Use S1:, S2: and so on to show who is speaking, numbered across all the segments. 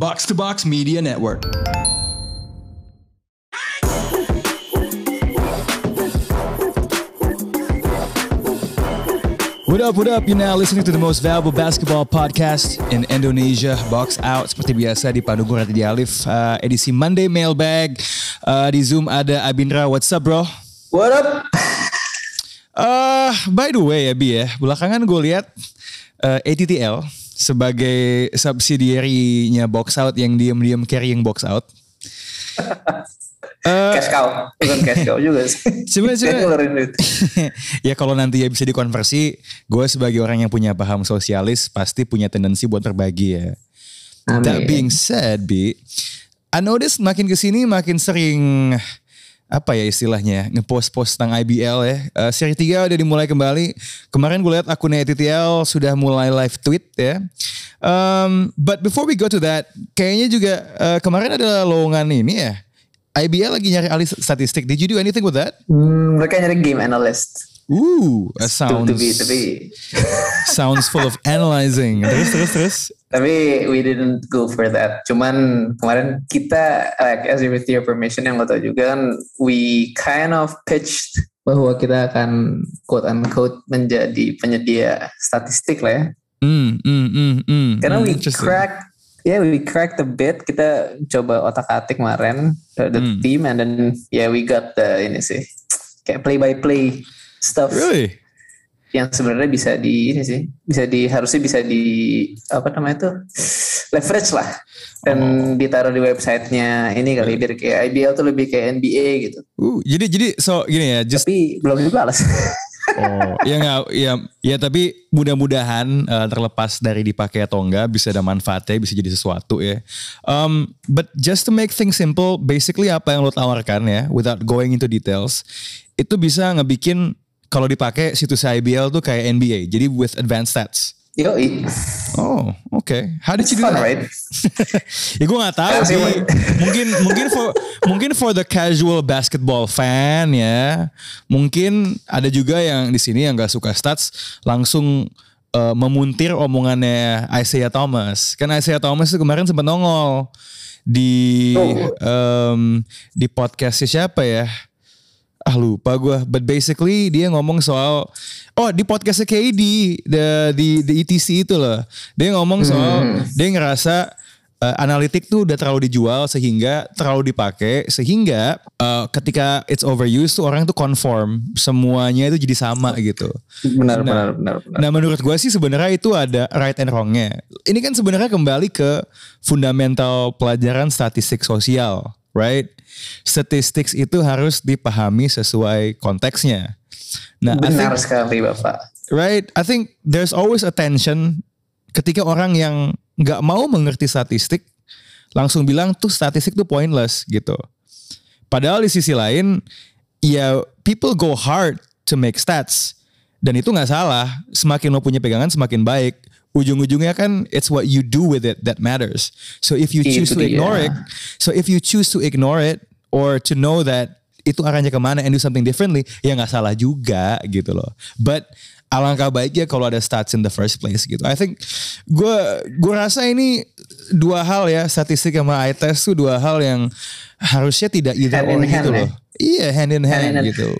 S1: Box to Box Media Network. What up, what up? You're now listening to the most valuable basketball podcast in Indonesia, Box Out. Seperti biasa di Pandu Rati di Alif, uh, edisi Monday Mailbag. Uh, di Zoom ada Abindra. What's up, bro?
S2: What up?
S1: Uh, by the way, Abi ya, belakangan gue lihat uh, ATTL sebagai subsidiary-nya Box Out yang diam-diam carrying Box Out.
S2: Uh, cash cow, bukan cash cow juga sih.
S1: Ya kalau nanti ya bisa dikonversi, gue sebagai orang yang punya paham sosialis pasti punya tendensi buat terbagi ya. Amin. That being said, Bi, I notice makin ke sini makin sering apa ya istilahnya ngepost-post tentang IBL ya. Uh, seri 3 udah dimulai kembali. Kemarin gue lihat akunnya ETTL sudah mulai live tweet ya. Um, but before we go to that, kayaknya juga uh, kemarin ada lowongan ini ya IBL lagi nyari ahli statistik. Did you do anything with that?
S2: Hmm, mereka nyari game analyst.
S1: Ooh, sounds
S2: to, to be, to be.
S1: sounds full of analyzing. Terus terus terus.
S2: Tapi we didn't go for that. Cuman kemarin kita like as with your permission yang lo tau juga kan we kind of pitched bahwa kita akan quote unquote menjadi penyedia statistik lah ya.
S1: Mm, mm, mm, mm,
S2: Karena mm, we crack yeah, we cracked a bit. Kita coba otak-atik kemarin the, the hmm. team and then yeah we got the ini sih kayak play by play stuff.
S1: Really?
S2: Yang sebenarnya bisa di ini sih, bisa di harusnya bisa di apa namanya tuh leverage lah dan oh. ditaruh di websitenya ini kali biar kayak IBL tuh lebih kayak NBA gitu.
S1: Uh, jadi jadi so gini ya,
S2: just tapi belum dibalas.
S1: Oh, ya nggak, ya, ya tapi mudah-mudahan uh, terlepas dari dipakai atau enggak bisa ada manfaatnya, bisa jadi sesuatu ya. Um, but just to make things simple, basically apa yang lo tawarkan ya, without going into details, itu bisa ngebikin kalau dipakai situs IBL tuh kayak NBA, jadi with advanced stats.
S2: Yo,
S1: Oh, oke. Okay. How did you do
S2: fun,
S1: that?
S2: Right?
S1: ya gue gak tahu sih. mungkin mungkin for mungkin for the casual basketball fan ya. Mungkin ada juga yang di sini yang gak suka stats langsung uh, memuntir omongannya Isaiah Thomas. Kan Isaiah Thomas itu kemarin sempat nongol di oh. um, di podcastnya siapa ya? Ah lupa gue but basically dia ngomong soal oh di podcastnya KD the, di di ETC itu loh dia ngomong soal hmm. dia ngerasa uh, analitik tuh udah terlalu dijual sehingga terlalu dipakai sehingga uh, ketika it's overused tuh orang tuh conform semuanya itu jadi sama gitu.
S2: Benar nah, benar benar. benar.
S1: Nah menurut gue sih sebenarnya itu ada right and wrongnya. Ini kan sebenarnya kembali ke fundamental pelajaran statistik sosial, right? Statistik itu harus dipahami sesuai konteksnya.
S2: Nah, benar think, sekali Bapak.
S1: Right, I think there's always a tension ketika orang yang nggak mau mengerti statistik langsung bilang tuh statistik tuh pointless gitu. Padahal di sisi lain, ya people go hard to make stats dan itu nggak salah. Semakin lo punya pegangan semakin baik. Ujung-ujungnya kan it's what you do with it that matters. So if you choose to ignore it, so if you choose to ignore it, or to know that itu arahnya ke mana and do something differently ya nggak salah juga gitu loh. But alangkah baiknya kalau ada stats in the first place gitu. I think gue gue rasa ini dua hal ya statistik sama eye test tuh dua hal yang harusnya tidak either or gitu loh. Iya hand in hand, hand, in gitu.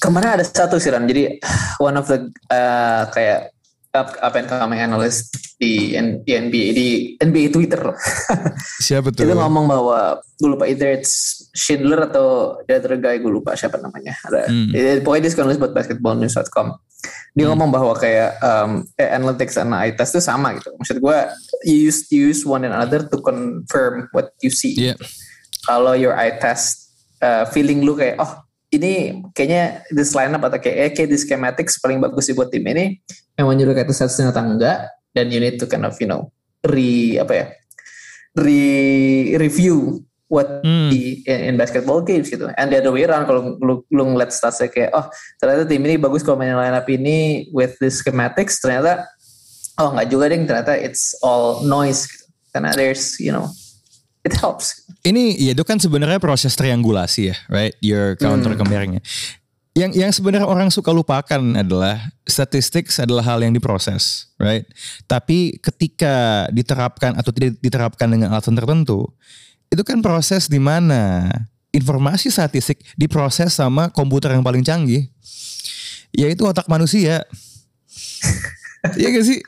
S2: Kemarin ada satu sih Ram jadi one of the uh, kayak up, up and coming analyst di, di NBA di NBA Twitter loh.
S1: Siapa tuh?
S2: Itu ngomong bahwa gue lupa either it's Schindler atau the other guy gue lupa siapa namanya. Ada. Hmm. Pokoknya dia suka nulis buat basketballnews.com. Dia hmm. ngomong bahwa kayak um, eh, analytics and eye test itu sama gitu. Maksud gue you use use one and another to confirm what you see.
S1: Yeah.
S2: Kalau your eye test uh, feeling lu kayak oh ini kayaknya this lineup atau kayak eh, kayak di schematics paling bagus sih buat tim ini yang menyuruh kayak itu atau enggak dan you need to kind of you know re apa ya re review what hmm. di in, in basketball games gitu and the other way around kalau lu, lu ngeliat statsnya kayak oh ternyata tim ini bagus kalau main lineup ini with the schematics ternyata oh nggak juga deh ternyata it's all noise gitu. karena there's you know it helps
S1: ini ya itu kan sebenarnya proses triangulasi ya right your counter hmm. Yang yang sebenarnya orang suka lupakan adalah statistik adalah hal yang diproses, right? Tapi ketika diterapkan atau tidak diterapkan dengan alasan tertentu, itu kan proses di mana informasi statistik diproses sama komputer yang paling canggih, yaitu otak manusia. Iya gak sih?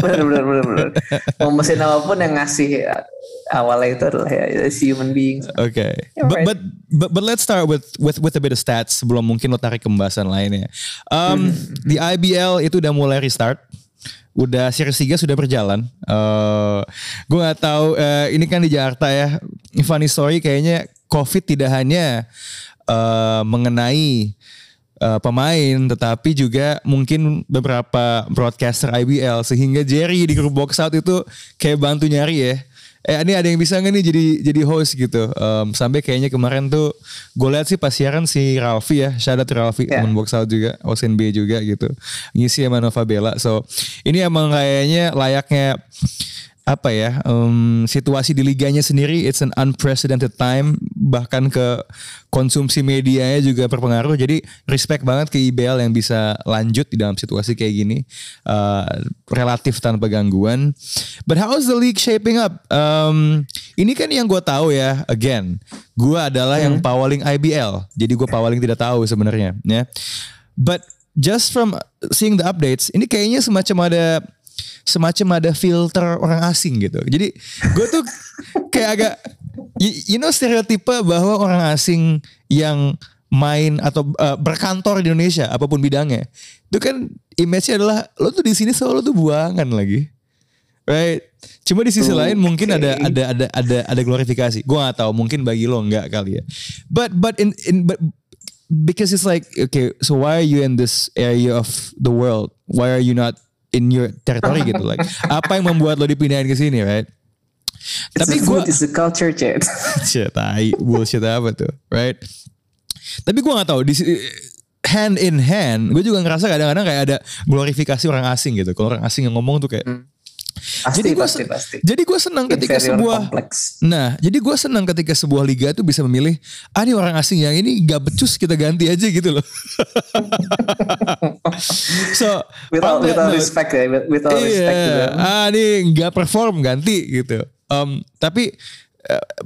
S2: benar benar benar benar. Mau mesin apa pun yang ngasih awalnya itu adalah ya human beings.
S1: Oke. Okay. But, but but but let's start with with with a bit of stats sebelum mungkin lo tarik pembahasan lainnya. Um, mm-hmm. Di IBL itu udah mulai restart. Udah series 3 sudah berjalan. Uh, gue nggak tahu uh, ini kan di Jakarta ya. Funny story kayaknya COVID tidak hanya uh, mengenai uh, pemain tetapi juga mungkin beberapa broadcaster IBL sehingga Jerry di grup box out itu kayak bantu nyari ya. Eh ini ada yang bisa nggak nih jadi jadi host gitu? Um, sampai kayaknya kemarin tuh gue lihat sih pas siaran si Ralfi ya. Shout out Ralfi yeah. teman box out juga Ocean B juga gitu. Ngisi sama Nova Bella. So ini emang kayaknya layaknya apa ya um, situasi di liganya sendiri it's an unprecedented time. Bahkan ke konsumsi medianya juga berpengaruh. Jadi respect banget ke IBL yang bisa lanjut di dalam situasi kayak gini uh, relatif tanpa gangguan. But how is the league shaping up? Um, ini kan yang gue tahu ya again gue adalah hmm. yang pawaling IBL jadi gue pawaling tidak tahu sebenarnya ya. But just from seeing the updates ini kayaknya semacam ada semacam ada filter orang asing gitu. Jadi gue tuh kayak agak you, know stereotipe bahwa orang asing yang main atau uh, berkantor di Indonesia apa pun bidangnya itu kan image-nya adalah lo tuh di sini selalu tuh buangan lagi. Right? Cuma di sisi okay. lain mungkin ada ada ada ada ada glorifikasi. Gue gak tahu mungkin bagi lo nggak kali ya. But but in in but because it's like okay so why are you in this area of the world? Why are you not in your territory gitu like apa yang membuat lo dipindahin ke sini right?
S2: It's tapi gue is the culture chat
S1: shit tai bullshit apa tuh right? Tapi gue nggak tahu di hand in hand gue juga ngerasa kadang-kadang kayak ada glorifikasi orang asing gitu. Kalau orang asing yang ngomong tuh kayak hmm.
S2: Pasti, jadi gue pasti,
S1: jadi gue senang ketika sebuah complex. nah jadi gue senang ketika sebuah liga tuh bisa memilih ah ini orang asing yang ini gak becus kita ganti aja gitu loh.
S2: So with all, with all respect ya with, all iya, respect
S1: ah ini gak perform ganti gitu. Um, tapi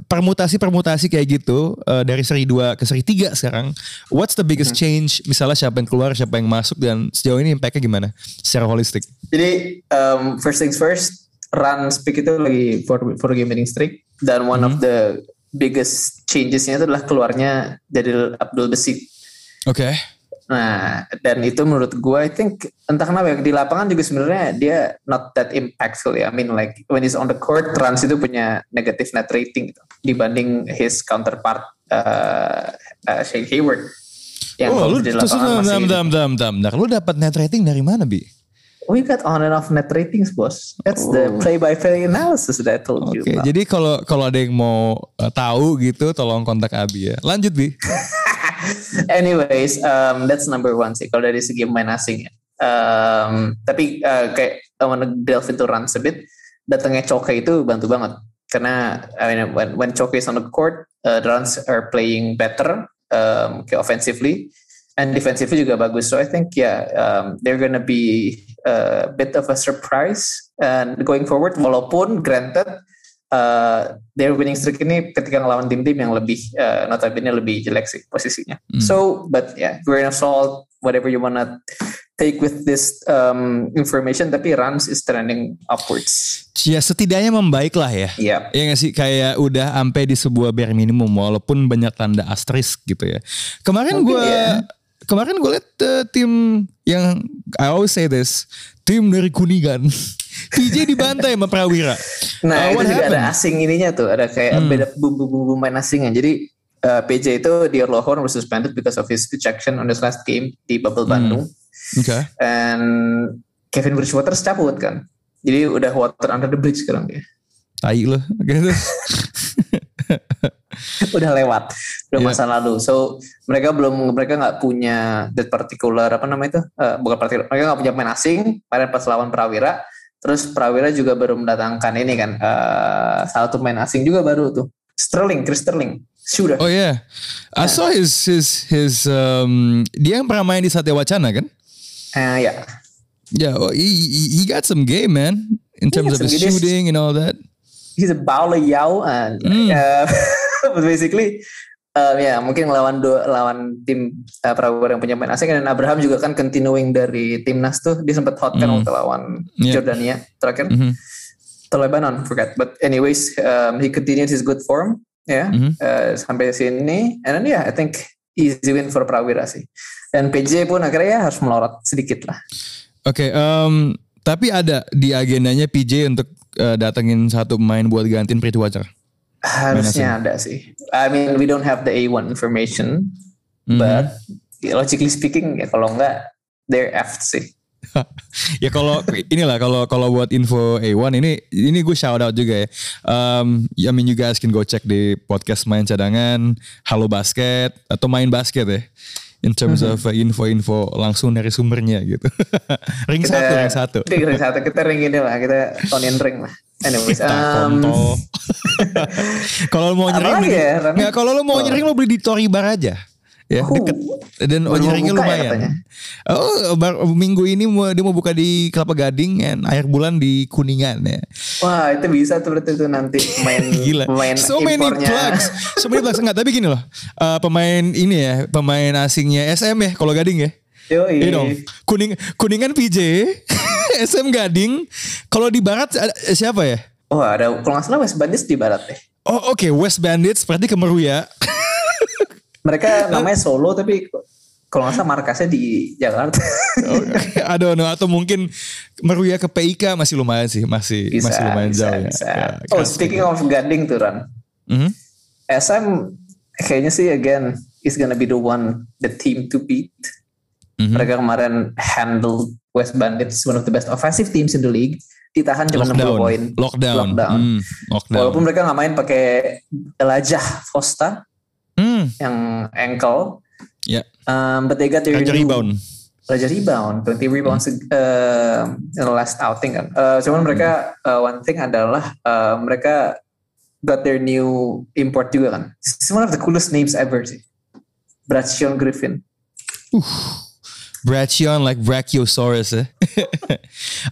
S1: permutasi-permutasi kayak gitu uh, dari seri 2 ke seri 3 sekarang what's the biggest hmm. change misalnya siapa yang keluar siapa yang masuk dan sejauh ini impactnya gimana secara holistik
S2: jadi um, first things first run speak itu lagi for, for game winning streak dan one hmm. of the biggest changesnya itu adalah keluarnya Jadil Abdul Besit
S1: oke okay
S2: Nah, dan itu menurut gue, I think entah kenapa ya, di lapangan juga sebenarnya dia not that impactful ya. I mean like when he's on the court, Trans itu punya negative net rating gitu, dibanding his counterpart uh, uh, Shane Hayward.
S1: Yang oh, lu terus dam, dam, dam, dam, dam. Lu dapat net rating dari mana, Bi?
S2: We got on and off net ratings, bos. That's oh. the play-by-play analysis that I told okay, you.
S1: Oke, jadi kalau kalau ada yang mau uh, tahu gitu, tolong kontak Abi ya. Lanjut, Bi.
S2: Anyways, um, that's number one sih kalau dari segi main asing ya. Um, tapi uh, kayak I wanna delve into runs a bit. Datangnya Choke itu bantu banget karena I mean when when Choke is on the court, uh, runs are playing better um, kayak offensively and defensively juga bagus. So I think yeah, um, they're gonna be a bit of a surprise and going forward. Walaupun granted uh, their winning streak ini ketika ngelawan tim-tim yang lebih uh, notabene lebih jelek sih posisinya. Hmm. So, but yeah, grain of salt, whatever you wanna take with this um, information, tapi Rams is trending upwards.
S1: Ya setidaknya membaik lah ya.
S2: Iya. Yeah.
S1: Ya nggak sih kayak udah sampai di sebuah bare minimum walaupun banyak tanda asterisk gitu ya. Kemarin gue yeah. kemarin gue liat uh, tim yang I always say this, tim dari Kuningan. TJ dibantai sama Prawira.
S2: Nah, uh, itu juga ada asing ininya tuh, ada kayak hmm. beda bumbu-bumbu main asingnya. Jadi uh, PJ itu di Lohorn was suspended because of his ejection on his last game di Bubble hmm. Bandung.
S1: Oke. Okay.
S2: And Kevin Bridgewater cabut kan. Jadi udah water under the bridge sekarang dia.
S1: Tai loh gitu.
S2: udah lewat, udah yeah. masa lalu. So mereka belum mereka nggak punya that particular apa namanya itu uh, bukan particular mereka nggak punya pemain asing. Kemarin pas lawan Prawira Terus Prawira juga baru mendatangkan ini kan uh, salah satu pemain asing juga baru tuh. Sterling, Chris Sterling. shooter.
S1: Oh yeah, I saw his his his um, dia yang pernah main di Satya Wacana kan?
S2: Uh, yeah.
S1: Yeah, well, he, he got some game man in terms of his shooting and all that.
S2: He's a bowler yao and
S1: Hmm.
S2: uh, but basically uh, ya mungkin lawan dua lawan tim uh, Prawira yang punya pemain asing dan Abraham juga kan continuing dari timnas tuh dia sempat hot kan
S1: Hmm.
S2: waktu lawan
S1: Yeah.
S2: Jordania terakhir
S1: Mhm.
S2: atau Lebanon forget but anyways um, he continued his good form ya
S1: Mhm.
S2: uh, sampai sini and then yeah I think easy win for Prawira sih dan PJ pun akhirnya ya harus melorot sedikit lah
S1: Oke, em, tapi ada di agendanya PJ untuk eh, datengin satu pemain buat gantiin Watcher.
S2: Harusnya ada sih I mean we don't have the A1 information
S1: Mhm.
S2: but logically speaking ya kalau enggak they're F sih
S1: ya kalau inilah kalau kalau buat info A1 ini ini gue shout out juga ya. Um, I mean you guys can go check di podcast main cadangan, Halo Basket atau main basket ya. In terms
S2: Mhm.
S1: of uh, info-info langsung dari sumbernya gitu. ring
S2: Kita-
S1: satu, ring satu.
S2: Kita ring satu kita ring ini lah kita onion ring lah anyways um,
S1: kalau mau nyering
S2: ya,
S1: nggak, kalau lo mau
S2: Oh.
S1: nyering lo beli di Tori Bar aja. Ya,
S2: Oh.
S1: deket. Dan
S2: buka ya
S1: lumayan.
S2: katanya?
S1: oh, bar- minggu ini mau, dia mau buka di Kelapa Gading and akhir bulan di Kuningan ya.
S2: wah itu bisa tuh berarti tuh nanti pemain
S1: Gila.
S2: pemain
S1: so many plugs. So many plugs. Enggak, tapi gini loh. Eh, pemain ini ya, pemain asingnya SM ya, kalau Gading ya.
S2: Yoi.
S1: Iya dong. Kuning Kuningan PJ, SM Gading. Kalau di barat ada, siapa ya?
S2: Oh ada kalau nggak salah West Bandits di barat deh.
S1: Oh oke, West Bandits berarti Kemeruya.
S2: Mereka namanya Solo tapi kalau nggak salah markasnya di Jakarta.
S1: Oh, I don't know. Atau mungkin Meruya ke PIK masih lumayan sih, masih
S2: bisa,
S1: masih lumayan
S2: bisa,
S1: jauh ya.
S2: bisa.
S1: Ya,
S2: oh speaking of Gading tuh Ran.
S1: Mhm.
S2: SM kayaknya sih again is gonna be the one the team to beat.
S1: Mhm.
S2: Mereka kemarin handle West Bandits one of the best offensive teams in the league. Ditahan cuma 60
S1: Lockdown.
S2: poin.
S1: Lockdown.
S2: Lockdown.
S1: Hmm, lockdown.
S2: Walaupun mereka nggak main pakai Elijah Costa
S1: Hmm,
S2: yang ankle,
S1: ya.
S2: um, but they got their
S1: Raja rebound.
S2: Raja rebound, 20 rebounds uh, in the last outing kan. Uh, cuman mereka uh, one thing adalah uh, mereka got their new import juga kan. It's one of the coolest names ever sih. Bradshaw Griffin.
S1: Brachion like Brachiosaurus ya.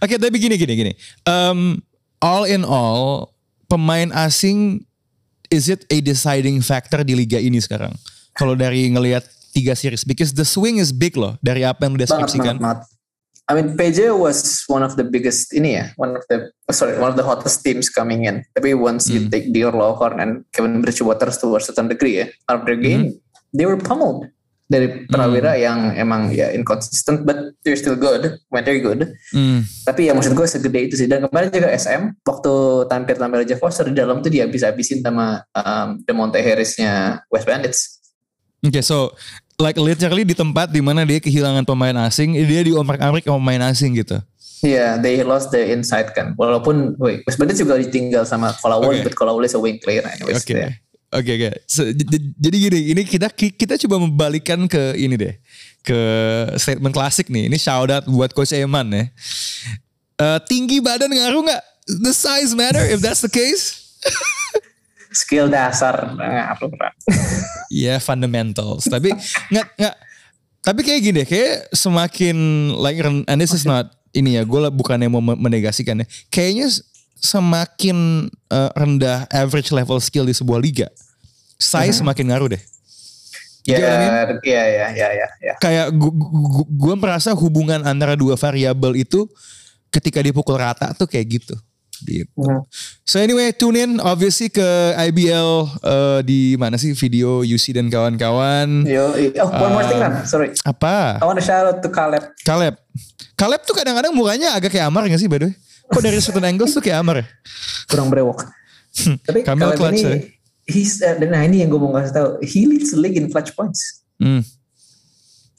S1: Oke, tapi gini gini gini. Um, all in all, pemain asing is it a deciding factor di liga ini sekarang? Kalau dari ngelihat tiga series, because the swing is big loh dari apa yang
S2: Banget,
S1: deskripsikan.
S2: banget, banget. I mean, PJ was one of the biggest ini ya, one of the oh, sorry, one of the hottest teams coming in. Tapi once you
S1: Hmm.
S2: take Dior Lockhorn and Kevin Bridgewater to a certain degree ya, out of their game, they were pummeled dari Prawira yang emang ya inconsistent, but they're still good, when they're good.
S1: Hmm.
S2: Tapi ya maksud gue segede itu sih. Dan kemarin juga SM waktu tampil-tampil Jeff Foster di dalam tuh dia bisa habisin sama um, Demonte Harrisnya West Bandits.
S1: Oke, so like literally di tempat di mana dia kehilangan pemain asing, dia diomprak-amprik sama pemain asing gitu.
S2: Iya, they lost the insight kan. Walaupun, wait, West Bandits juga ditinggal sama Kolawole,
S1: Oke.
S2: but Kolawole is a wing player anyways.
S1: Oke. Oke oke. So, jadi gini, ini kita kita coba membalikkan ke ini deh, ke statement klasik nih. Ini shout out buat Coach Eman ya. Eh, tinggi badan ngaruh nggak? The size matter if that's the case?
S2: Skill dasar ngaruh. Ra.
S1: Ya fundamentals. Tapi nggak nggak. Tapi kayak gini deh, kayak semakin like and this is not ini ya, gue bukannya mau me- menegasikan ya. Kayaknya semakin eh, rendah average level skill di sebuah liga, size semakin ngaruh deh.
S2: Ya, iya, iya, iya, iya, iya.
S1: kayak gue merasa hubungan antara dua variabel itu ketika dipukul rata tuh kayak gitu. Gitu.
S2: Hmm.
S1: So anyway, tune in obviously ke IBL eh, di mana sih video UC dan kawan-kawan.
S2: Yo, oh, one more thing kan, sorry.
S1: Apa?
S2: I want to shout out to Caleb.
S1: Caleb. Caleb tuh kadang-kadang mukanya agak kayak Amar gak sih by the way? Kok dari certain angles tuh kayak Amar ya?
S2: kurang brewok. Tapi
S1: Camel
S2: Caleb
S1: clutch,
S2: ini,
S1: eh.
S2: he's, uh, dan nah ini yang gue mau kasih tahu, he leads the league in clutch points.
S1: Hmm.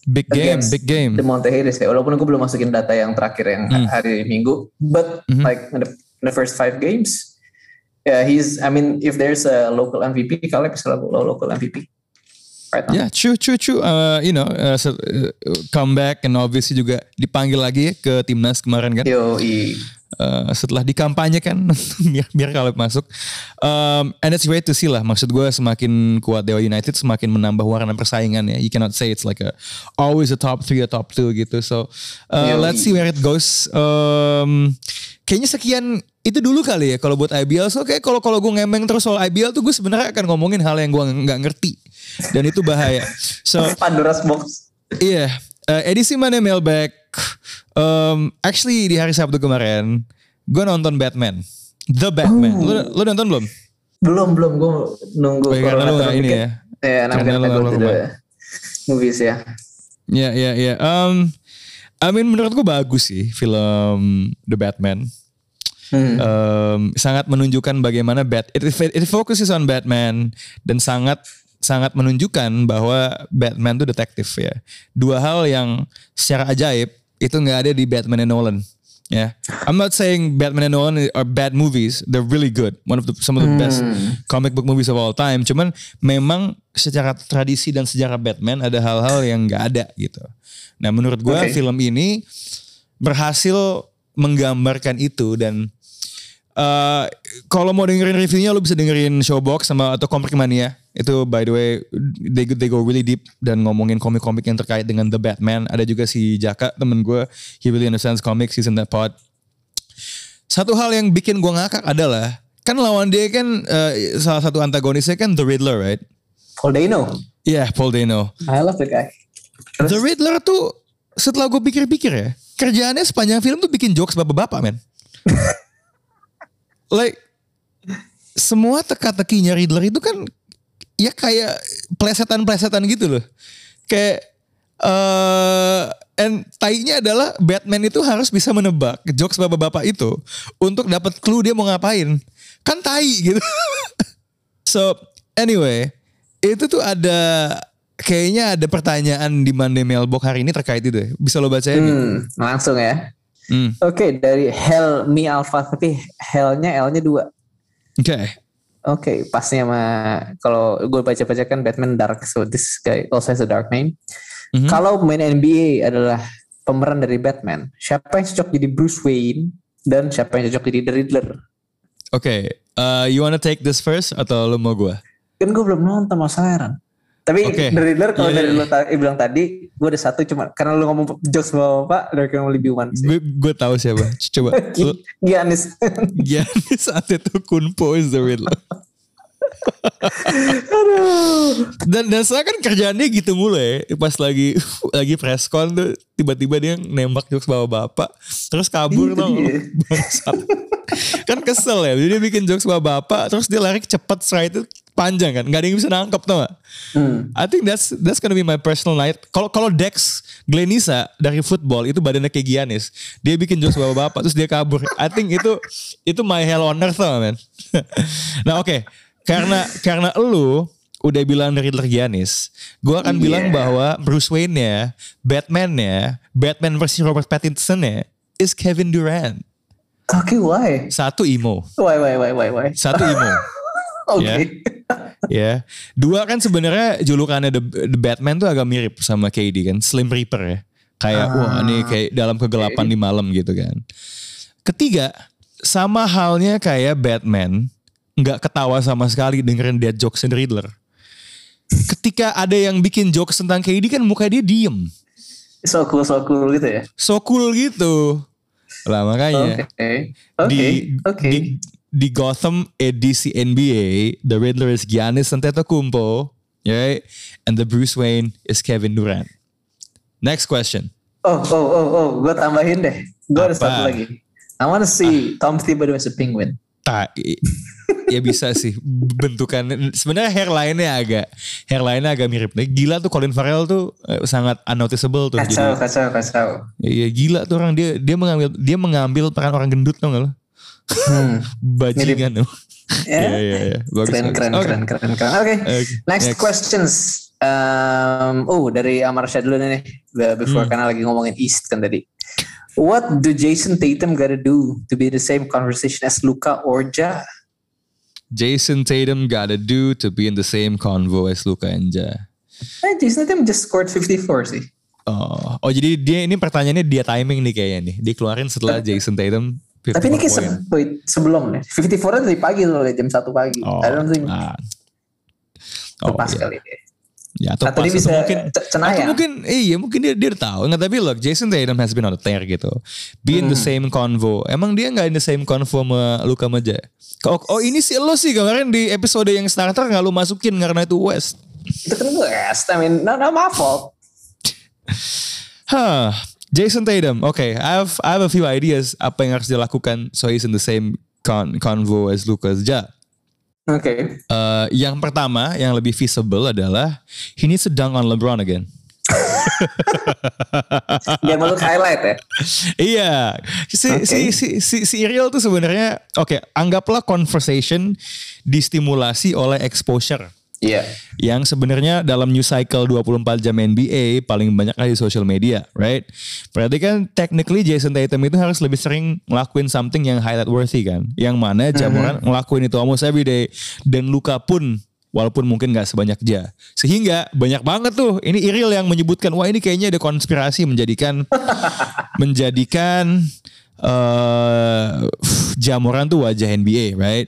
S1: Big game, big game.
S2: The Monte Harris ya. Walaupun gue belum masukin data yang terakhir yang
S1: Hmm.
S2: hari Minggu, but
S1: Mhm.
S2: like in the, in the first five games, yeah, he's. I mean, if there's a local MVP, Caleb is a lo- local MVP. Right now.
S1: Ya, true, true, true. Uh, you know, uh, se- uh, comeback and obviously juga dipanggil lagi ke timnas kemarin kan.
S2: Yo, i,
S1: uh, setelah dikampanyekan biar biar kalau masuk. Um, and it's great to see lah. Maksud gue semakin kuat Dewa United semakin menambah warna persaingan ya. You cannot say it's like a always a top three or top two gitu. So uh, let's see where it goes. Um, kayaknya sekian itu dulu kali ya kalau buat IBL. So kayak kalau kalau gue ngemeng terus soal IBL tuh gue sebenarnya akan ngomongin hal yang gue nggak ngerti dan itu bahaya. So
S2: Pandora's box.
S1: Iya, uh, edisi mana mailbag. Um, actually di hari Sabtu kemarin gue nonton Batman, The Batman. Oh. Lu, lu nonton belum?
S2: Belum belum gue nunggu.
S1: Oh, karena lu gak ini ya.
S2: Ya, karena lu nggak movies ya.
S1: Ya ya ya. Um, I mean menurut gue bagus sih film The Batman. Hmm. Um, sangat menunjukkan bagaimana Bat it, it focuses on Batman dan sangat sangat menunjukkan bahwa Batman itu detektif ya. Dua hal yang secara ajaib itu nggak ada di Batman and Nolan. Ya, yeah. I'm not saying Batman and Nolan are bad movies. They're really good. One of the some of the hmm. best comic book movies of all time. Cuman memang secara tradisi dan sejarah Batman ada hal-hal yang nggak ada gitu. Nah, menurut gue okay. film ini berhasil menggambarkan itu dan Uh, kalau mau dengerin reviewnya lu bisa dengerin Showbox sama atau Comic Mania. Itu by the way they, they go really deep dan ngomongin komik-komik yang terkait dengan The Batman. Ada juga si Jaka temen gue, he really understands comics, he's in that pod. Satu hal yang bikin gue ngakak adalah kan lawan dia kan uh, salah satu antagonisnya kan The Riddler, right?
S2: Paul Dano.
S1: Iya, yeah, Paul Dano.
S2: I love the guy.
S1: Terus? The Riddler tuh setelah gue pikir-pikir ya, kerjaannya sepanjang film tuh bikin jokes bapak-bapak, men. like semua teka-tekinya Riddler itu kan ya kayak plesetan-plesetan gitu loh. Kayak uh, and tainya adalah Batman itu harus bisa menebak jokes bapak-bapak itu untuk dapat clue dia mau ngapain. Kan tai gitu. so anyway, itu tuh ada kayaknya ada pertanyaan di Monday Mailbox hari ini terkait itu. Bisa lo bacain?
S2: Hmm, langsung ya. Hmm. Oke, okay, dari Hell Mi Alpha tapi Hellnya L-nya dua.
S1: Oke. Okay.
S2: Oke, okay, pasnya sama kalau gue baca-baca kan Batman Dark, so this guy also has a dark name. Mm-hmm. Kalau main NBA adalah pemeran dari Batman, siapa yang cocok jadi Bruce Wayne dan siapa yang cocok jadi The Riddler?
S1: Oke, okay, uh, you wanna take this first atau lo mau gue?
S2: Kan gue belum nonton Mas Heran. Tapi okay. dari Riddler kalau yeah, dari yeah. lo ta- bilang tadi, gue ada satu cuma karena lo ngomong jokes bawa pak dari yang lebih one sih.
S1: Gue tahu siapa. Coba.
S2: Giannis.
S1: Giannis Antetokounmpo is the Riddler.
S2: Aduh.
S1: Dan dan saya kan kerjaannya gitu mulai pas lagi lagi press con tuh tiba-tiba dia nembak jokes bawa bapak terus kabur tuh kan kesel ya jadi dia bikin jokes bawa bapak terus dia lari cepet setelah itu panjang kan nggak ada yang bisa nangkep tuh hmm. I think that's that's gonna be my personal night kalau kalau Dex Glenisa dari football itu badannya kayak Giannis dia bikin jokes bawa bapak terus dia kabur I think itu itu my hell on earth tuh man nah oke okay. karena karena lu udah bilang dari Giannis, gue akan yeah. bilang bahwa Bruce Wayne ya, Batman Batman versi Robert Pattinson ya, is Kevin Durant.
S2: Oke, okay, why?
S1: Satu emo.
S2: Why, why, why, why, why?
S1: Satu emo.
S2: Oke. okay.
S1: Ya. Dua kan sebenarnya julukannya The, The Batman tuh agak mirip sama KD kan, Slim Reaper ya. Kayak ah, wah ini kayak dalam kegelapan okay. di malam gitu kan. Ketiga, sama halnya kayak Batman nggak ketawa sama sekali dengerin dead jokes and Riddler. Ketika ada yang bikin jokes tentang KD kan muka dia diem.
S2: So cool, so cool gitu ya?
S1: So cool gitu. Lah makanya
S2: okay. Okay.
S1: di
S2: okay.
S1: di di Gotham edisi NBA, the Riddler is Giannis Antetokounmpo, right? And the Bruce Wayne is Kevin Durant. Next question.
S2: Oh, oh, oh, oh, gue tambahin deh. Gue ada satu lagi. I wanna see ah. Tom Thibodeau as a penguin.
S1: Tak, ya bisa sih bentukan. Sebenarnya hairline-nya agak hairline-nya agak mirip. Nah, gila tuh Colin Farrell tuh eh, sangat unnoticeable tuh.
S2: Kacau, jadi, kacau, kacau.
S1: Iya gila tuh orang dia dia mengambil dia mengambil peran orang gendut tuh nggak lo? Hmm. Bajingan tuh.
S2: Ya, yeah, Bagus, keren, keren, okay. keren, keren, keren. Oke, okay. okay. next, next questions. Um, oh dari Amar dulu nih, before hmm. karena lagi ngomongin East kan tadi. What do Jason Tatum gotta do to be the same conversation as Luka or Ja?
S1: Jason Tatum gotta do to be in the same convo as Luka and Ja?
S2: Eh, Jason Tatum just scored 54 sih.
S1: Oh, oh jadi dia ini pertanyaannya dia timing nih kayaknya nih. Dikeluarin setelah Jason Tatum
S2: Tapi ini
S1: 54
S2: kayak se- sebelum nih. 54 dari pagi loh, jam 1 pagi.
S1: Oh,
S2: I don't think
S1: ah.
S2: itu
S1: Oh,
S2: pas
S1: iya.
S2: kali deh.
S1: Ya, atau,
S2: Atau
S1: pas,
S2: dia bisa
S1: atau mungkin. Atau mungkin iya mungkin dia dia tahu nggak tapi look Jason Tatum has been on a tear gitu. Be in the
S2: Hmm.
S1: same convo. Emang dia nggak in the same convo sama Luka Maja? Oh, oh ini sih lo sih kemarin di episode yang starter nggak lu masukin karena itu West.
S2: Itu kan West. I mean, no, no, my fault.
S1: Hah. Jason Tatum. Oke, I have I have a few ideas apa yang harus dilakukan so he's in the same con convo as Lucas Ja.
S2: Oke.
S1: Eh, yang pertama yang lebih visible adalah he needs to dunk on LeBron again.
S2: Biar masuk highlight ya.
S1: Iya, si,
S2: Oke.
S1: si, si, si, si Iriel tuh sebenarnya, oke, anggaplah conversation distimulasi oleh exposure.
S2: Iya.
S1: Yang sebenarnya dalam new cycle 24 jam NBA paling banyak ada di social media, right? Berarti kan technically Jason Tatum itu harus lebih sering ngelakuin something yang highlight worthy kan. Yang mana Jamoran ngelakuin itu almost every day. Dan Luka pun walaupun mungkin gak sebanyak Ja. Sehingga banyak banget tuh. Ini Iril yang menyebutkan wah ini kayaknya ada konspirasi menjadikan menjadikan eh Jamoran tuh wajah NBA, right?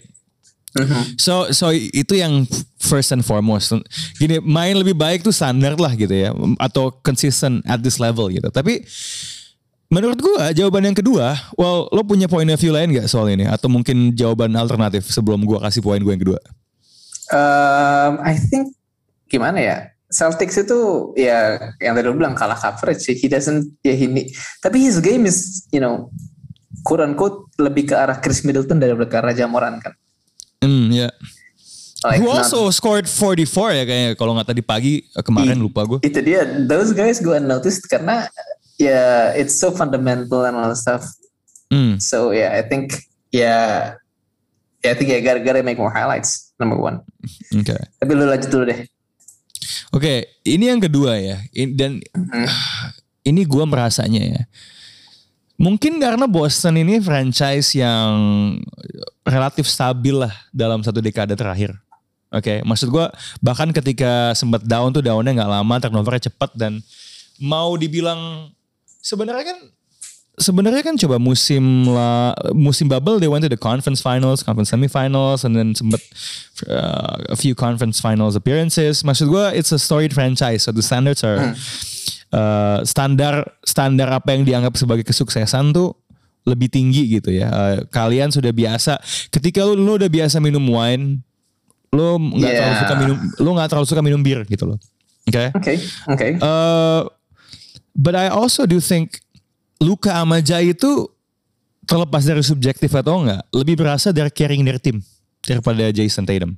S1: So so itu yang first and foremost. Gini main lebih baik tuh standar lah gitu ya atau consistent at this level gitu. Tapi menurut gua jawaban yang kedua, well lo punya point of view lain gak soal ini atau mungkin jawaban alternatif sebelum gua kasih poin gue yang kedua?
S2: Um, I think gimana ya? Celtics itu ya yang tadi lu bilang kalah coverage sih. He doesn't ya ini. Tapi his game is you know quote unquote lebih ke arah Chris Middleton daripada ke arah Jamoran kan.
S1: Hmm ya.
S2: Like,
S1: Who
S2: not-
S1: also scored 44 ya kayaknya kalau nggak tadi pagi eh, kemarin
S2: I-
S1: lupa gue.
S2: itu dia those guys gue noticed karena ya it's so fundamental and all stuff
S1: Hmm.
S2: so yeah I think yeah yeah I think yeah gotta, gotta make more highlights number one
S1: Oke.
S2: tapi lu lanjut dulu deh
S1: Oke, ini yang kedua ya. In- dan ini gua merasanya ya. Mungkin karena Boston ini franchise yang relatif stabil lah dalam satu dekade terakhir. Oke, maksud gua bahkan ketika sempat down tuh downnya nggak lama, turnovernya cepat dan mau dibilang sebenarnya kan sebenarnya kan coba musim lah musim bubble they went to the conference finals, conference semifinals, and then sempat uh, a few conference finals appearances. Maksud gue it's a storied franchise, so the standards are uh, standar standar apa yang dianggap sebagai kesuksesan tuh lebih tinggi gitu ya. Uh, kalian sudah biasa ketika lu, lu udah biasa minum wine, lu nggak terlalu
S2: Yeah.
S1: suka minum, lu nggak terlalu suka minum bir gitu loh. Oke.
S2: oke oke
S1: Uh, but I also do think Luka sama Jai itu terlepas dari subjektif atau enggak, lebih berasa dari carrying their team daripada Jason Tatum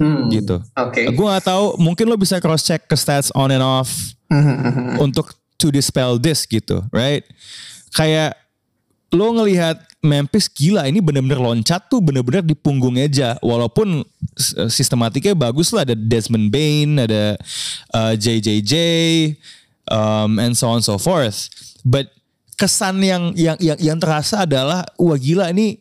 S2: Hmm,
S1: gitu.
S2: oke
S1: Gue gak tahu, mungkin lo bisa cross check ke stats on and off untuk to dispel this gitu, right? Kayak lo ngelihat Memphis gila ini bener-bener loncat tuh bener-bener di punggungnya aja. Walaupun s- sistematiknya bagus lah ada Desmond Bain ada uh, JJJ um, and so on so forth. But kesan yang yang yang, yang terasa adalah wah gila ini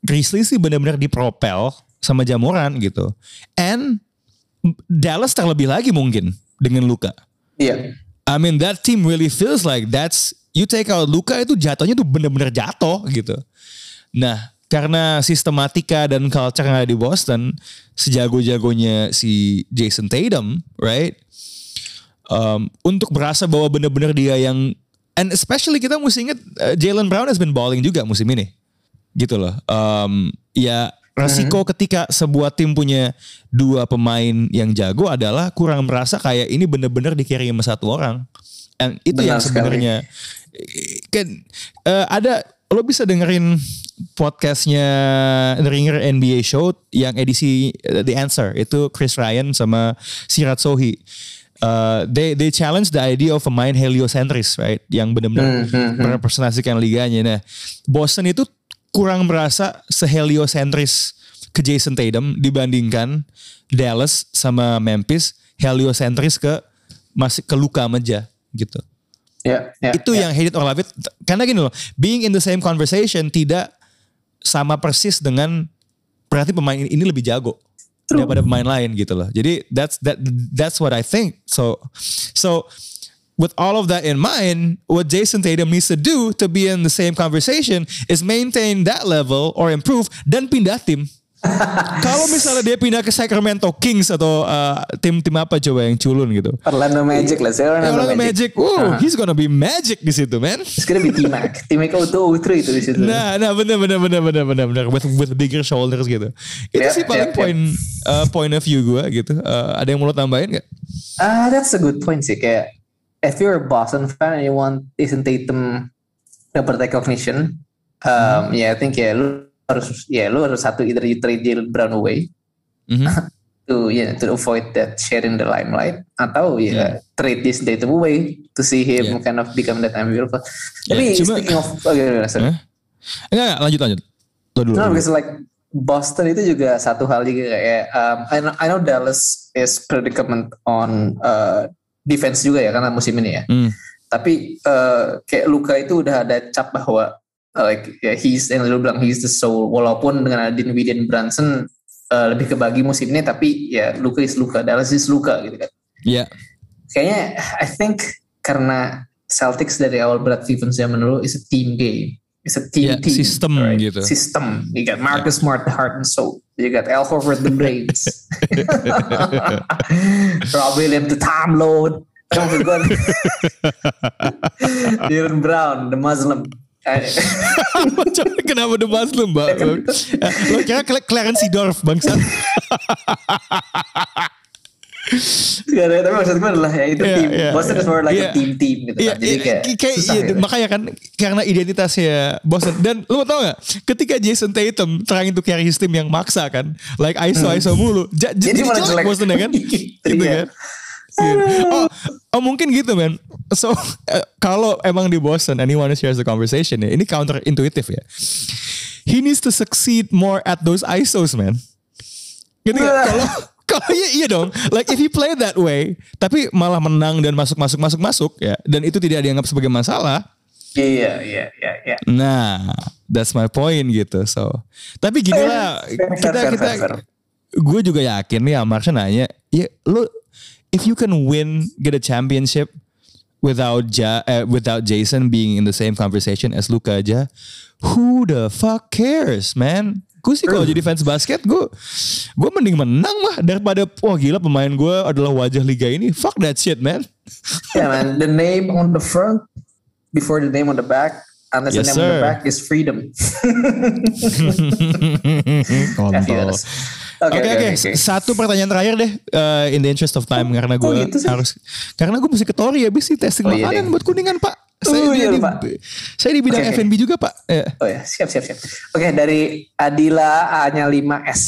S1: Grizzlies sih bener-bener dipropel sama Jamoran gitu. And Dallas terlebih lagi mungkin dengan Luka
S2: iya
S1: I mean that team really feels like that's you take out Luka itu jatuhnya tuh bener-bener jatuh gitu. Nah karena sistematika dan culture yang ada di Boston sejago-jagonya si Jason Tatum, right? Um, untuk berasa bahwa bener-bener dia yang and especially kita mesti ingat uh, Jalen Brown has been balling juga musim ini, gitu loh. Um, ya resiko ketika sebuah tim punya dua pemain yang jago adalah kurang merasa kayak ini bener-bener di carry sama satu orang. And itu
S2: Benar
S1: yang sebenarnya kan eh, ada lo bisa dengerin podcastnya The Ringer NBA Show yang edisi eh, The Answer itu Chris Ryan sama Sirat Sohi. Uh, they they challenge the idea of a mind heliocentris, right? Yang benar-benar merepresentasikan liganya. Nah, Boston itu kurang merasa seheliocentris ke Jason Tatum dibandingkan Dallas sama Memphis heliocentris ke masih ke Luka aja gitu.
S2: Ya ya
S1: itu
S2: ya.
S1: yang hate it or love it karena gini loh being in the same conversation tidak sama persis dengan berarti pemain ini lebih jago daripada pemain lain gitu loh. Jadi that's that that's what I think. So so with all of that in mind, what Jason Tatum needs to do to be in the same conversation is maintain that level or improve dan pindah tim. Kalau misalnya dia pindah ke Sacramento Kings atau uh, tim-tim apa coba yang culun gitu.
S2: Orlando Magic lah, saya
S1: Orlando,
S2: Orlando
S1: Magic,
S2: Magic.
S1: wow, he's gonna be magic di situ, man.
S2: It's gonna be T-Mac. T-Mac auto outro itu di situ.
S1: Nah, nah bener bener bener bener bener bener with with bigger shoulders gitu. Itu
S2: Yep,
S1: sih paling
S2: yep, yep.
S1: point uh, point of view gue gitu. Uh, ada yang mau lo tambahin gak?
S2: Ah, that's a good point sih. Kayak if you're a Boston fan and you want Jason Tatum dapat recognition, um, yeah, I think ya lu harus ya lu harus satu either you trade Jalen Brown away
S1: Mhm.
S2: to yeah to avoid that sharing the limelight atau ya trade Jason Tatum away to see him
S1: Yeah.
S2: kind of become that MVP.
S1: Yeah,
S2: Tapi
S1: cuma-
S2: speaking of okay, sorry.
S1: Hah? Enggak, enggak, lanjut lanjut. Lo dulu.
S2: No,
S1: dulu.
S2: because like Boston itu juga satu hal juga kayak um, I, know, I know Dallas is predicament on uh, defense juga ya karena musim ini ya.
S1: Hmm.
S2: Tapi uh, kayak Luka itu udah ada cap bahwa uh, like yeah, he's yang lu bilang he's the soul walaupun dengan ada Dinwiddie dan Brunson uh, lebih kebagi musim ini tapi ya Luka is Luka Dallas is Luka gitu kan.
S1: Iya.
S2: Kayaknya I think karena Celtics dari awal Brad Stevens zaman dulu is a team game. It's a team
S1: Yeah,
S2: team.
S1: system gitu.
S2: System. You got Marcus Smart, the heart and soul. You got Al Horford, the brains. Rob Williams, the time load. Don't forget. Jalen Brown, the Muslim.
S1: Kenapa The Muslim, Mbak? Lo kira Cla- Clarence Seedorf, bangsat.
S2: Gak ada, tapi maksud gue adalah ya itu
S1: Iya,
S2: tim.
S1: iya,
S2: Boston
S1: iya.
S2: is more like
S1: Iya.
S2: a team team gitu
S1: Iya,
S2: kan. Jadi
S1: iya,
S2: kayak,
S1: kayak
S2: susah
S1: iya,
S2: gitu.
S1: makanya kan karena identitasnya Boston dan lu tau gak ketika Jason Tatum trying to carry his team yang maksa kan like ISO ISO mulu ja,
S2: Hmm. Jadi
S1: jadi
S2: malah
S1: jelek
S2: jelek.
S1: Boston ya kan
S2: Itu
S1: gitu kan Iya. oh, oh mungkin gitu man so eh, kalau emang di Boston and he wanna share the conversation ya ini counter intuitive ya he needs to succeed more at those ISOs man gitu ya kalau kalau iya iya dong. Like if he play that way tapi malah menang dan masuk masuk masuk masuk ya dan itu tidak dianggap sebagai masalah.
S2: Iya, iya, iya, iya.
S1: nah that's my point gitu so. Tapi gini lah kita kita gue juga yakin nih Amarsha nanya ya lu if you can win get a championship without ja, eh, without Jason being in the same conversation as Luka aja who the fuck cares man gue sih kalau jadi fans basket gue gue mending menang lah daripada wah gila pemain gue adalah wajah liga ini fuck that shit man
S2: Yeah, man. The name on the front before the name on the back. Unless
S1: Yes,
S2: the name on the
S1: sir.
S2: back is freedom. Yes.
S1: Oke oke satu pertanyaan terakhir deh uh, in the interest of time karena gue
S2: gitu sih?
S1: harus karena gue mesti ke Tori habis sih testing
S2: Oh, iya
S1: makanan
S2: deh.
S1: buat kuningan pak. Saya,
S2: Oh,
S1: di,
S2: iya,
S1: di-
S2: Pak.
S1: saya di bidang
S2: oke.
S1: F&B juga pak. Ya.
S2: Oh ya, siap siap siap. Oke, dari Adila A-nya 5S.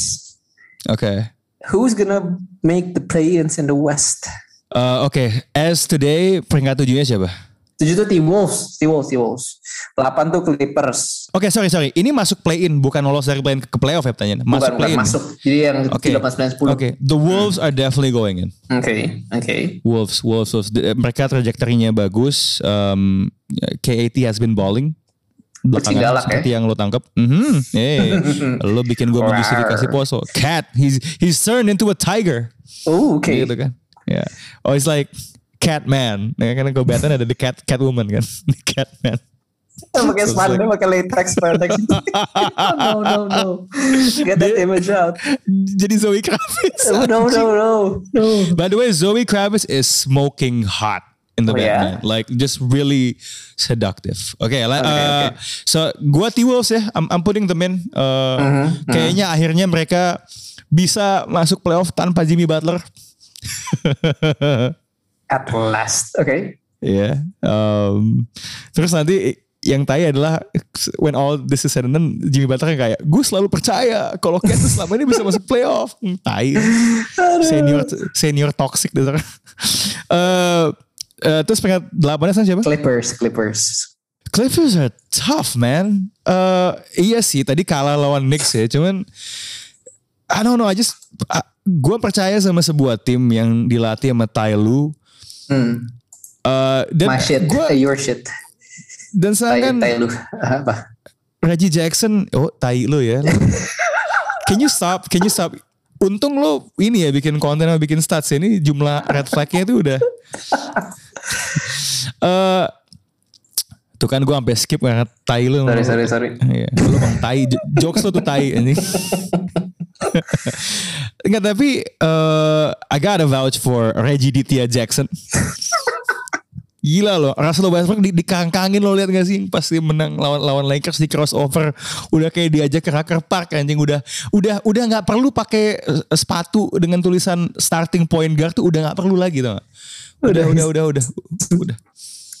S1: Oke.
S2: Who's gonna make the play-ins in the West?
S1: Uh, Oke, as today peringkat tujuhnya siapa?
S2: 7 tuh T-Wolves, T-Wolves, T-Wolves. 8 tuh Clippers.
S1: Oke, sorry sorry. Ini masuk play in bukan lolos dari play in ke, playoff ya pertanyaan. Masuk
S2: Bukan,
S1: play in.
S2: masuk. Jadi yang
S1: Oke.
S2: 8 9 10.
S1: Oke, the Wolves are definitely going in.
S2: Oke, oke.
S1: Wolves, Wolves, Wolves. De- Mereka trajektorinya bagus. Um, KAT has been balling. Belakangan
S2: galak ya.
S1: seperti yang lo tangkap. Mhm. Eh, lo bikin gue menjustifikasi poso. Cat, he's he's turned into a tiger.
S2: Oh, oke.
S1: Gitu kan. Ya. Oh, it's like Catman. Ya, karena gue Batman ada the cat Catwoman kan. The Catman.
S2: Pakai spanduk, pakai latex, latex. no, no, no. Get that image out.
S1: Jadi Zoe Kravitz.
S2: No, no, no, no. no.
S1: By the way, Zoe Kravitz is smoking hot in the
S2: Oh, yeah?
S1: Batman. Like just really seductive. Okay,
S2: Okay,
S1: uh,
S2: okay.
S1: so gua T-Wolves ya, I'm, I'm putting them in. Uh,
S2: Mm-hmm,
S1: Kayaknya akhirnya mereka bisa masuk playoff tanpa Jimmy Butler.
S2: At last. Oke.
S1: Iya. Um, terus nanti yang tai adalah when all this is said and done, Jimmy Butler yang kayak gue selalu percaya kalau tuh selama ini bisa masuk playoff. Hmm, tai. senior senior toxic dasar. Eh eh, terus peringkat delapannya sana siapa?
S2: Clippers, Clippers.
S1: Clippers are tough man. Eh iya sih tadi kalah lawan Knicks ya, cuman I don't know, I just gue percaya sama sebuah tim yang dilatih sama Ty Lue.
S2: Hmm.
S1: Eh, dan
S2: My shit,
S1: gua-
S2: eh, your shit.
S1: dan
S2: Tai,
S1: sedangkan
S2: tai lu. Apa?
S1: Reggie Jackson, oh tai lo ya. Can you stop? Can you stop? Untung lo ini ya bikin konten sama bikin stats ini jumlah red flagnya itu udah Eh tuh kan gue sampai skip karena tai lu.
S2: Sorry, sorry, sorry.
S1: Iya, lu bang tai, jokes lu tuh tai ini. Enggak tapi eh I gotta vouch for Reggie Ditya Jackson. Gila loh, Russell Westbrook di, dikangkangin lo lihat gak sih pas dia menang lawan lawan Lakers di crossover, udah kayak diajak ke Rucker Park anjing udah udah udah nggak perlu pakai eh, sepatu dengan tulisan starting point guard tuh udah nggak perlu lagi tuh. Udah udah udah udah udah.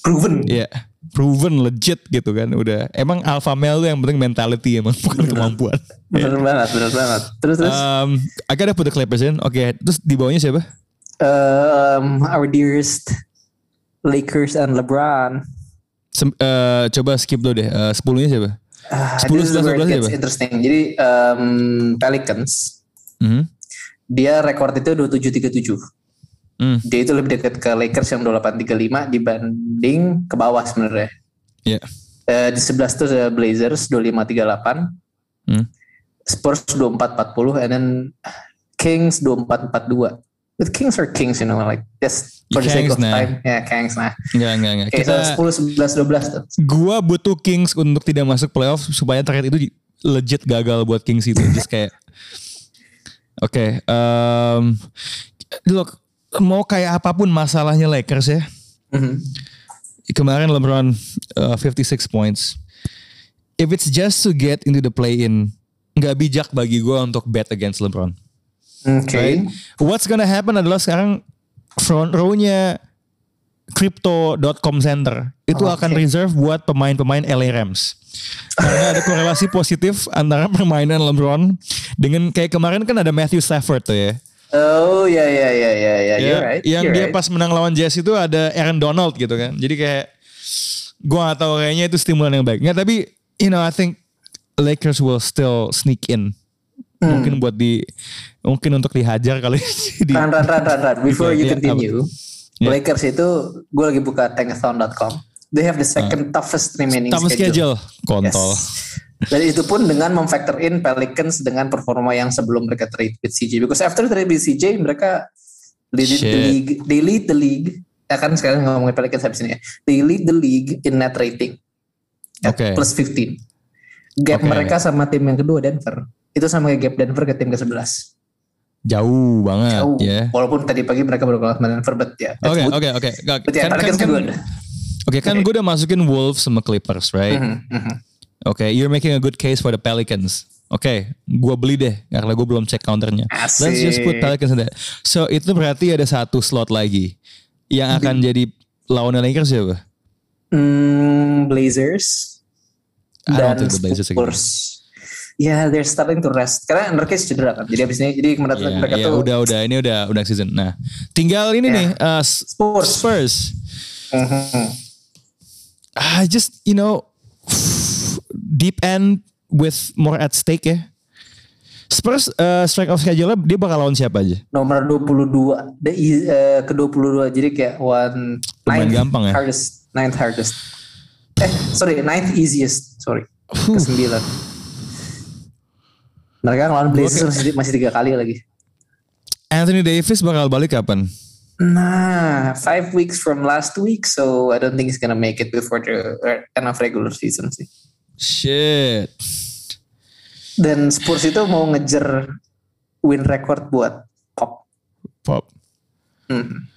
S2: Proven.
S1: Iya, proven legit gitu kan. Udah emang alpha male tuh yang penting mentality emang bukan kemampuan.
S2: Bener banget, bener banget. Terus terus
S1: Um, I gotta put the Clippers in. Oke, terus di bawahnya siapa?
S2: um, our dearest Lakers and LeBron.
S1: Sem- eh, coba skip dulu deh. Uh, sepuluhnya siapa?
S2: Ah,
S1: 10,
S2: is where
S1: 11,
S2: it gets
S1: 12
S2: interesting. Jadi um, Pelicans
S1: Mhm.
S2: dia rekor itu 27-37.
S1: Hmm.
S2: Dia itu lebih dekat ke Lakers yang 28-35 dibanding ke bawah sebenarnya.
S1: Iya.
S2: Eh, di 11 tuh ada Blazers 25-38,
S1: Hmm.
S2: Spurs 24-40, and then Kings 24-42. With Kings or Kings, you know, like just for the sake
S1: Kings,
S2: of
S1: nah.
S2: time. Ya, Kings nah.
S1: Enggak, enggak, enggak.
S2: Oke,
S1: Kita
S2: so 10, 11, 12 tuh.
S1: gua butuh Kings untuk tidak masuk playoff supaya trade itu legit gagal buat Kings itu. Just kayak Oke, um, look, mau kayak apa pun masalahnya Lakers ya.
S2: Mhm.
S1: Kemarin LeBron uh, 56 points. If it's just to get into the play-in, nggak bijak bagi gua untuk bet against LeBron.
S2: Oke.
S1: right? What's gonna happen adalah sekarang front row-nya crypto.com center itu
S2: Oh,
S1: akan
S2: oke.
S1: reserve buat pemain-pemain LA Rams. Karena ada korelasi positif antara permainan LeBron dengan kayak kemarin kan ada Matthew Stafford tuh ya.
S2: Oh ya ya ya ya ya, you're right.
S1: yang
S2: you're
S1: dia
S2: right.
S1: pas menang lawan Jazz itu ada Aaron Donald gitu kan. Jadi kayak gua gak tahu kayaknya itu stimulan yang baik. Nggak, tapi you know I think Lakers will still sneak in.
S2: Hmm.
S1: Mungkin buat di mungkin untuk dihajar kali di
S2: run, run, run, run. Before
S1: Oke,
S2: you
S1: iya,
S2: continue,
S1: Iya.
S2: Lakers itu gue lagi buka tankathon.com. They have the second toughest remaining
S1: Tamu
S2: schedule.
S1: schedule kontol.
S2: Yes. Dan itu pun dengan memfactor in Pelicans dengan performa yang sebelum mereka trade with CJ. Because after trade with CJ mereka lead the league. They lead the league. Ya kan sekarang ngomongin Pelicans habis ini ya. They lead the league in net rating. At
S1: Oke.
S2: Plus 15. Gap
S1: Oke.
S2: mereka sama tim yang kedua Denver. Itu sama kayak gap Denver ke tim ke-11.
S1: Jauh banget
S2: Jauh.
S1: ya.
S2: Walaupun tadi pagi mereka baru kalah sama Denver, but ya.
S1: Oke oke oke. Nggak,
S2: But ya,
S1: Kan kan
S2: Pelicans
S1: kan.
S2: good.
S1: Oke kan gue udah masukin Wolves sama Clippers, right?
S2: Mhm, mhm.
S1: Oke, you're making a good case for the Pelicans. Oke, gue beli deh karena gue belum cek counternya.
S2: Asik.
S1: Let's just put Pelicans in there. So itu berarti ada satu slot lagi yang akan jadi lawan Lakers siapa?
S2: Hmm, Blazers
S1: I don't
S2: dan
S1: think the Blazers.
S2: Spurs. Ya, they're starting to rest. Karena Nurkic cedera kan. Jadi abis ini, jadi menurut
S1: Ya,
S2: mereka
S1: ya,
S2: tuh
S1: udah udah ini udah udah season. Nah, tinggal ini
S2: Ya.
S1: nih uh,
S2: Spurs.
S1: Spurs.
S2: Mhm.
S1: I just you know deep end with more at stake ya. Spurs uh, strike of schedule dia bakal lawan siapa aja?
S2: nomor 22 the, uh, ke 22 jadi kayak one
S1: Lumayan
S2: ninth
S1: gampang ya.
S2: hardest ninth hardest eh sorry ninth easiest sorry ke 9 mereka ngelawan Blazers masih, masih tiga kali lagi
S1: Anthony Davis bakal balik kapan?
S2: nah five weeks from last week so I don't think he's gonna make it before the uh, end of regular season sih
S1: Shit.
S2: dan Spurs itu mau ngejar win record buat Pop
S1: Pop.
S2: Hmm.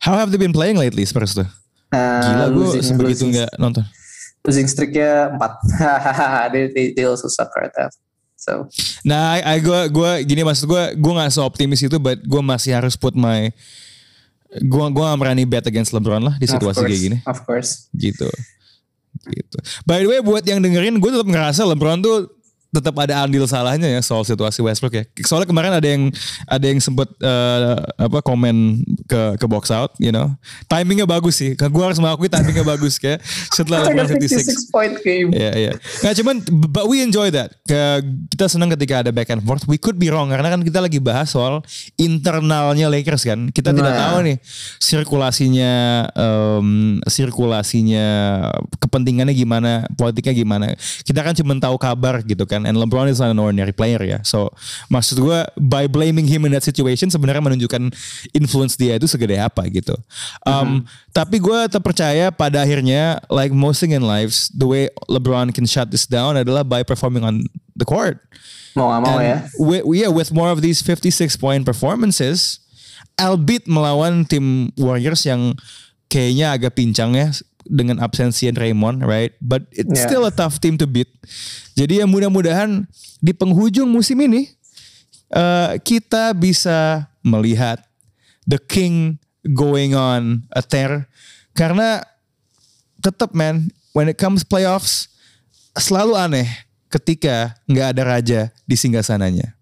S1: How have they been playing lately Spurs tuh?
S2: Uh,
S1: Gila gue sebegitu nggak nonton.
S2: losing streaknya 4 they, they, they also suck right now so
S1: Nah, I, I gue gue gini maksud gue gue nggak so optimis itu, but gue masih harus put my gue gue gak berani bet against LeBron lah di situasi kayak gini,
S2: of course
S1: gitu, gitu. By the way, buat yang dengerin, gue tetap ngerasa LeBron tuh tetap ada andil salahnya ya soal situasi Westbrook ya. Soalnya kemarin ada yang ada yang sempet eh, apa komen ke ke box out, you know, timingnya bagus sih. Gue harus mengakui timingnya bagus kayak setelah LeBron 56
S2: 56 point game
S1: Iya iya. Nggak cuman but we enjoy that. Ke, kita senang ketika ada back and forth. We could be wrong karena kan kita lagi bahas soal internalnya Lakers kan. Kita tidak
S2: Nah.
S1: tahu nih sirkulasinya em, sirkulasinya kepentingannya gimana, politiknya gimana. Kita kan cuma tahu kabar gitu kan. Kan. And LeBron is not an ordinary player ya. So maksud gue by blaming him in that situation sebenarnya menunjukkan influence dia itu segede apa gitu. Um, Tapi gue terpercaya pada akhirnya like most thing in life, the way LeBron can shut this down adalah by performing on the court.
S2: Mau gak mau
S1: And
S2: ya.
S1: With, yeah, with more of these 56 point performances, albeit melawan tim Warriors yang kayaknya agak pincang ya dengan absensi Raymond, right? But it's
S2: Yeah.
S1: still a tough team to beat. Jadi ya mudah-mudahan di penghujung musim ini eh, kita bisa melihat the king going on a tear karena tetap man when it comes playoffs selalu aneh ketika nggak ada raja di singgasananya.